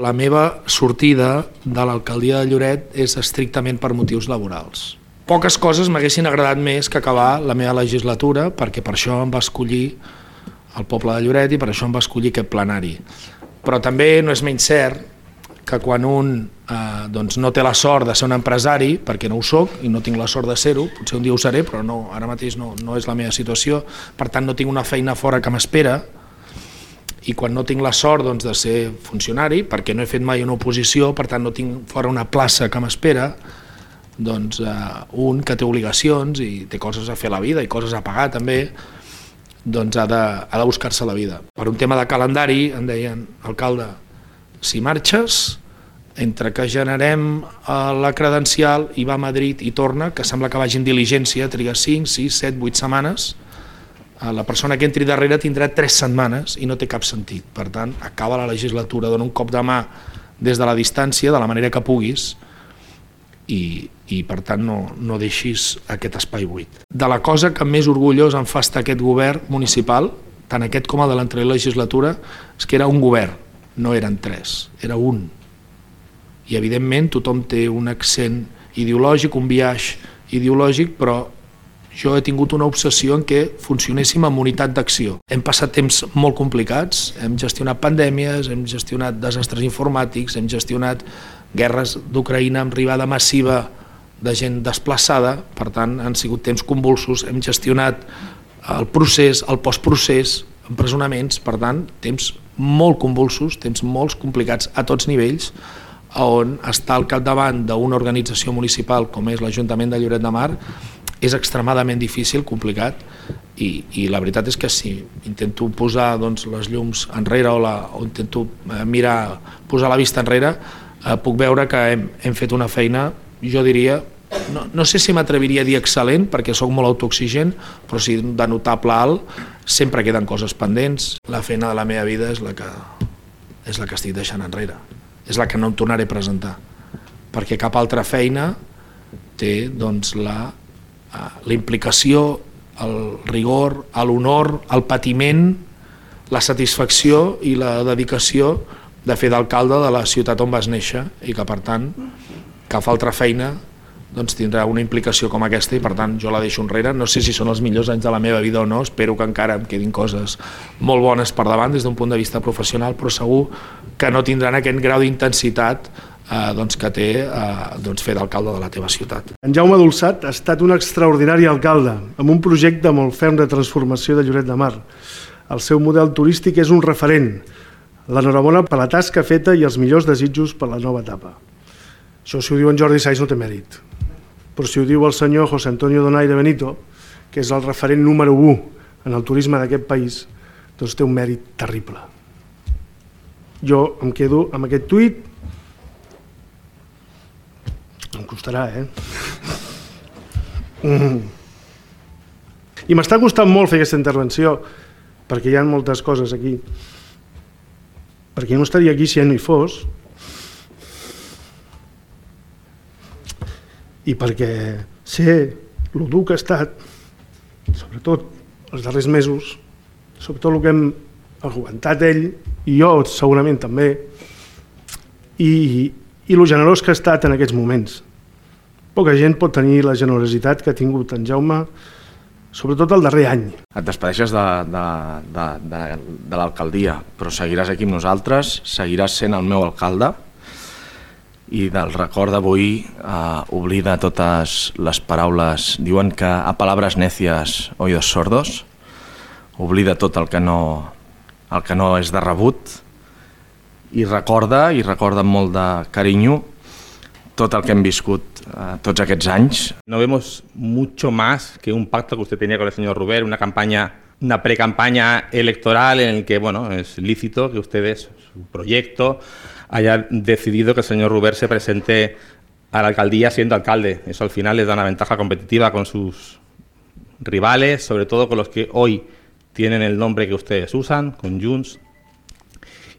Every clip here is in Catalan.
La meva sortida de l'alcaldia de Lloret és estrictament per motius laborals. Poques coses m'haguessin agradat més que acabar la meva legislatura, perquè per això em va escollir el poble de Lloret i per això em va escollir aquest plenari. Però també no és menys cert que quan un eh, doncs no té la sort de ser un empresari, perquè no ho sóc i no tinc la sort de ser-ho, potser un dia ho seré, però no, ara mateix no, no és la meva situació, per tant no tinc una feina fora que m'espera, i quan no tinc la sort doncs, de ser funcionari, perquè no he fet mai una oposició, per tant no tinc fora una plaça que m'espera, doncs eh, un que té obligacions i té coses a fer a la vida i coses a pagar també, doncs ha de, ha de buscar-se la vida. Per un tema de calendari, em deien, alcalde, si marxes, entre que generem eh, la credencial i va a Madrid i torna, que sembla que vagi en diligència, triga 5, 6, 7, 8 setmanes, la persona que entri darrere tindrà 3 setmanes i no té cap sentit. Per tant, acaba la legislatura, dona un cop de mà des de la distància, de la manera que puguis, i, i per tant no, no deixis aquest espai buit. De la cosa que més orgullós em fa estar aquest govern municipal, tant aquest com el de l'anterior legislatura, és que era un govern, no eren tres, era un. I evidentment tothom té un accent ideològic, un viatge ideològic, però jo he tingut una obsessió en què funcionéssim amb unitat d'acció. Hem passat temps molt complicats, hem gestionat pandèmies, hem gestionat desastres informàtics, hem gestionat guerres d'Ucraïna amb arribada massiva de gent desplaçada, per tant han sigut temps convulsos, hem gestionat el procés, el postprocés, empresonaments, per tant, temps molt convulsos, temps molt complicats a tots nivells, on està al capdavant d'una organització municipal com és l'Ajuntament de Lloret de Mar és extremadament difícil, complicat, i, i la veritat és que si intento posar doncs, les llums enrere o, la, o intento eh, mirar, posar la vista enrere, eh, puc veure que hem, hem fet una feina, jo diria, no, no sé si m'atreviria a dir excel·lent, perquè sóc molt autoexigent, però sí de notable alt, sempre queden coses pendents. La feina de la meva vida és la que, és la que estic deixant enrere, és la que no em tornaré a presentar, perquè cap altra feina té doncs, la, la implicació, el rigor, l'honor, el patiment, la satisfacció i la dedicació de fer d'alcalde de la ciutat on vas néixer i que per tant cap altra feina doncs tindrà una implicació com aquesta i per tant jo la deixo enrere, no sé si són els millors anys de la meva vida o no, espero que encara em quedin coses molt bones per davant des d'un punt de vista professional, però segur que no tindran aquest grau d'intensitat eh, doncs, que té eh, doncs, fer d'alcalde de la teva ciutat. En Jaume Dolçat ha estat un extraordinari alcalde, amb un projecte molt ferm de transformació de Lloret de Mar. El seu model turístic és un referent, L'enhorabona per la tasca feta i els millors desitjos per la nova etapa. Això si ho diu en Jordi Saiz no té mèrit. Però si ho diu el senyor José Antonio Donaire Benito, que és el referent número 1 en el turisme d'aquest país, doncs té un mèrit terrible. Jo em quedo amb aquest tuit, em costarà, eh? Mm. I m'està costant molt fer aquesta intervenció, perquè hi ha moltes coses aquí perquè no estaria aquí si ell no hi fos, i perquè sé el dur que ha estat, sobretot els darrers mesos, sobretot el que hem aguantat ell, i jo segurament també, i, i lo generós que ha estat en aquests moments. Poca gent pot tenir la generositat que ha tingut en Jaume, sobretot el darrer any. Et despedeixes de, de, de, de, de l'alcaldia, però seguiràs aquí amb nosaltres, seguiràs sent el meu alcalde i del record d'avui eh, oblida totes les paraules, diuen que a palabras necias oídos sordos, oblida tot el que no, el que no és de rebut i recorda, i recorda amb molt de carinyo, tot el que hem viscut uh, tots aquests. No vemos mucho más que un pacto que usted tenía con el señor Ruber, una campaña, una pre-campaña electoral en el que, bueno, es lícito que ustedes, su proyecto, haya decidido que el señor Ruber se presente a la alcaldía siendo alcalde. Eso al final les da una ventaja competitiva con sus rivales, sobre todo con los que hoy tienen el nombre que ustedes usan, con Junts,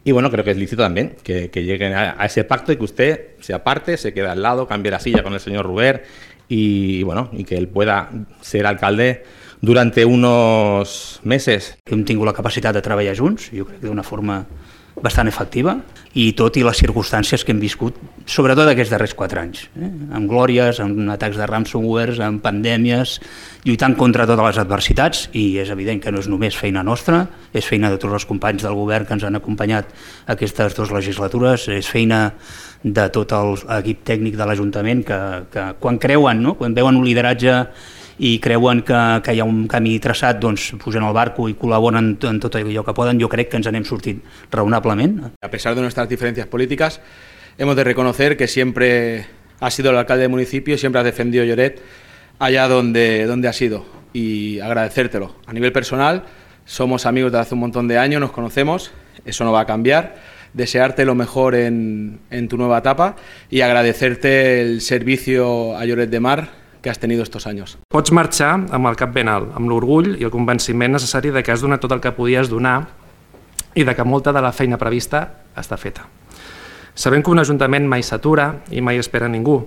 Y bueno, creo que es lícito también que, que lleguen a, a, ese pacto y que usted se aparte, se quede al lado, cambie la silla con el señor Ruber y, bueno, y que él pueda ser alcalde durante unos meses. Hem tingut la capacitat de treballar junts, jo crec que d'una forma bastant efectiva i tot i les circumstàncies que hem viscut, sobretot aquests darrers quatre anys, eh? amb glòries, amb atacs de ransomware, amb pandèmies, lluitant contra totes les adversitats i és evident que no és només feina nostra, és feina de tots els companys del govern que ens han acompanyat aquestes dues legislatures, és feina de tot l'equip tècnic de l'Ajuntament que, que quan creuen, no? quan veuen un lideratge i creuen que, que hi ha un camí traçat, doncs pugen al barco i col·laboren en tot allò que poden, jo crec que ens n'hem sortit raonablement. A pesar de nuestras diferencias políticas, hemos de reconocer que siempre ha sido el alcalde del municipio, siempre ha defendido Lloret allá donde, donde ha sido y agradecértelo. A nivel personal, somos amigos de hace un montón de años, nos conocemos, eso no va a cambiar. Desearte lo mejor en, en tu nueva etapa y agradecerte el servicio a Lloret de Mar que has tenido estos años. Pots marxar amb el cap ben alt, amb l'orgull i el convenciment necessari de que has donat tot el que podies donar i de que molta de la feina prevista està feta. Sabem que un ajuntament mai s'atura i mai espera ningú,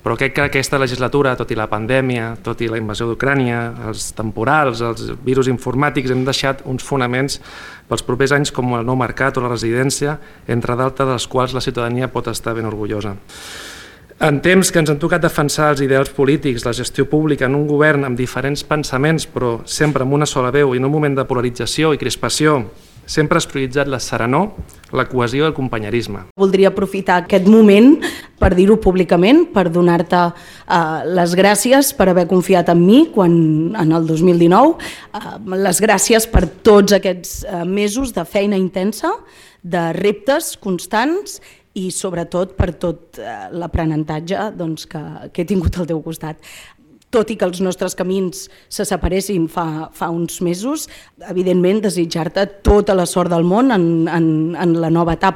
però crec que aquesta legislatura, tot i la pandèmia, tot i la invasió d'Ucrània, els temporals, els virus informàtics, hem deixat uns fonaments pels propers anys com el nou mercat o la residència, entre d'altres dels quals la ciutadania pot estar ben orgullosa. En temps que ens han tocat defensar els ideals polítics, la gestió pública en un govern amb diferents pensaments, però sempre amb una sola veu i en un moment de polarització i crispació, sempre has prioritzat la serenor, la cohesió i el companyerisme. Voldria aprofitar aquest moment per dir-ho públicament, per donar-te uh, les gràcies per haver confiat en mi quan en el 2019, uh, les gràcies per tots aquests uh, mesos de feina intensa, de reptes constants i sobretot per tot eh, l'aprenentatge doncs, que, que he tingut al teu costat. Tot i que els nostres camins se separessin fa, fa uns mesos, evidentment desitjar-te tota la sort del món en, en, en la nova etapa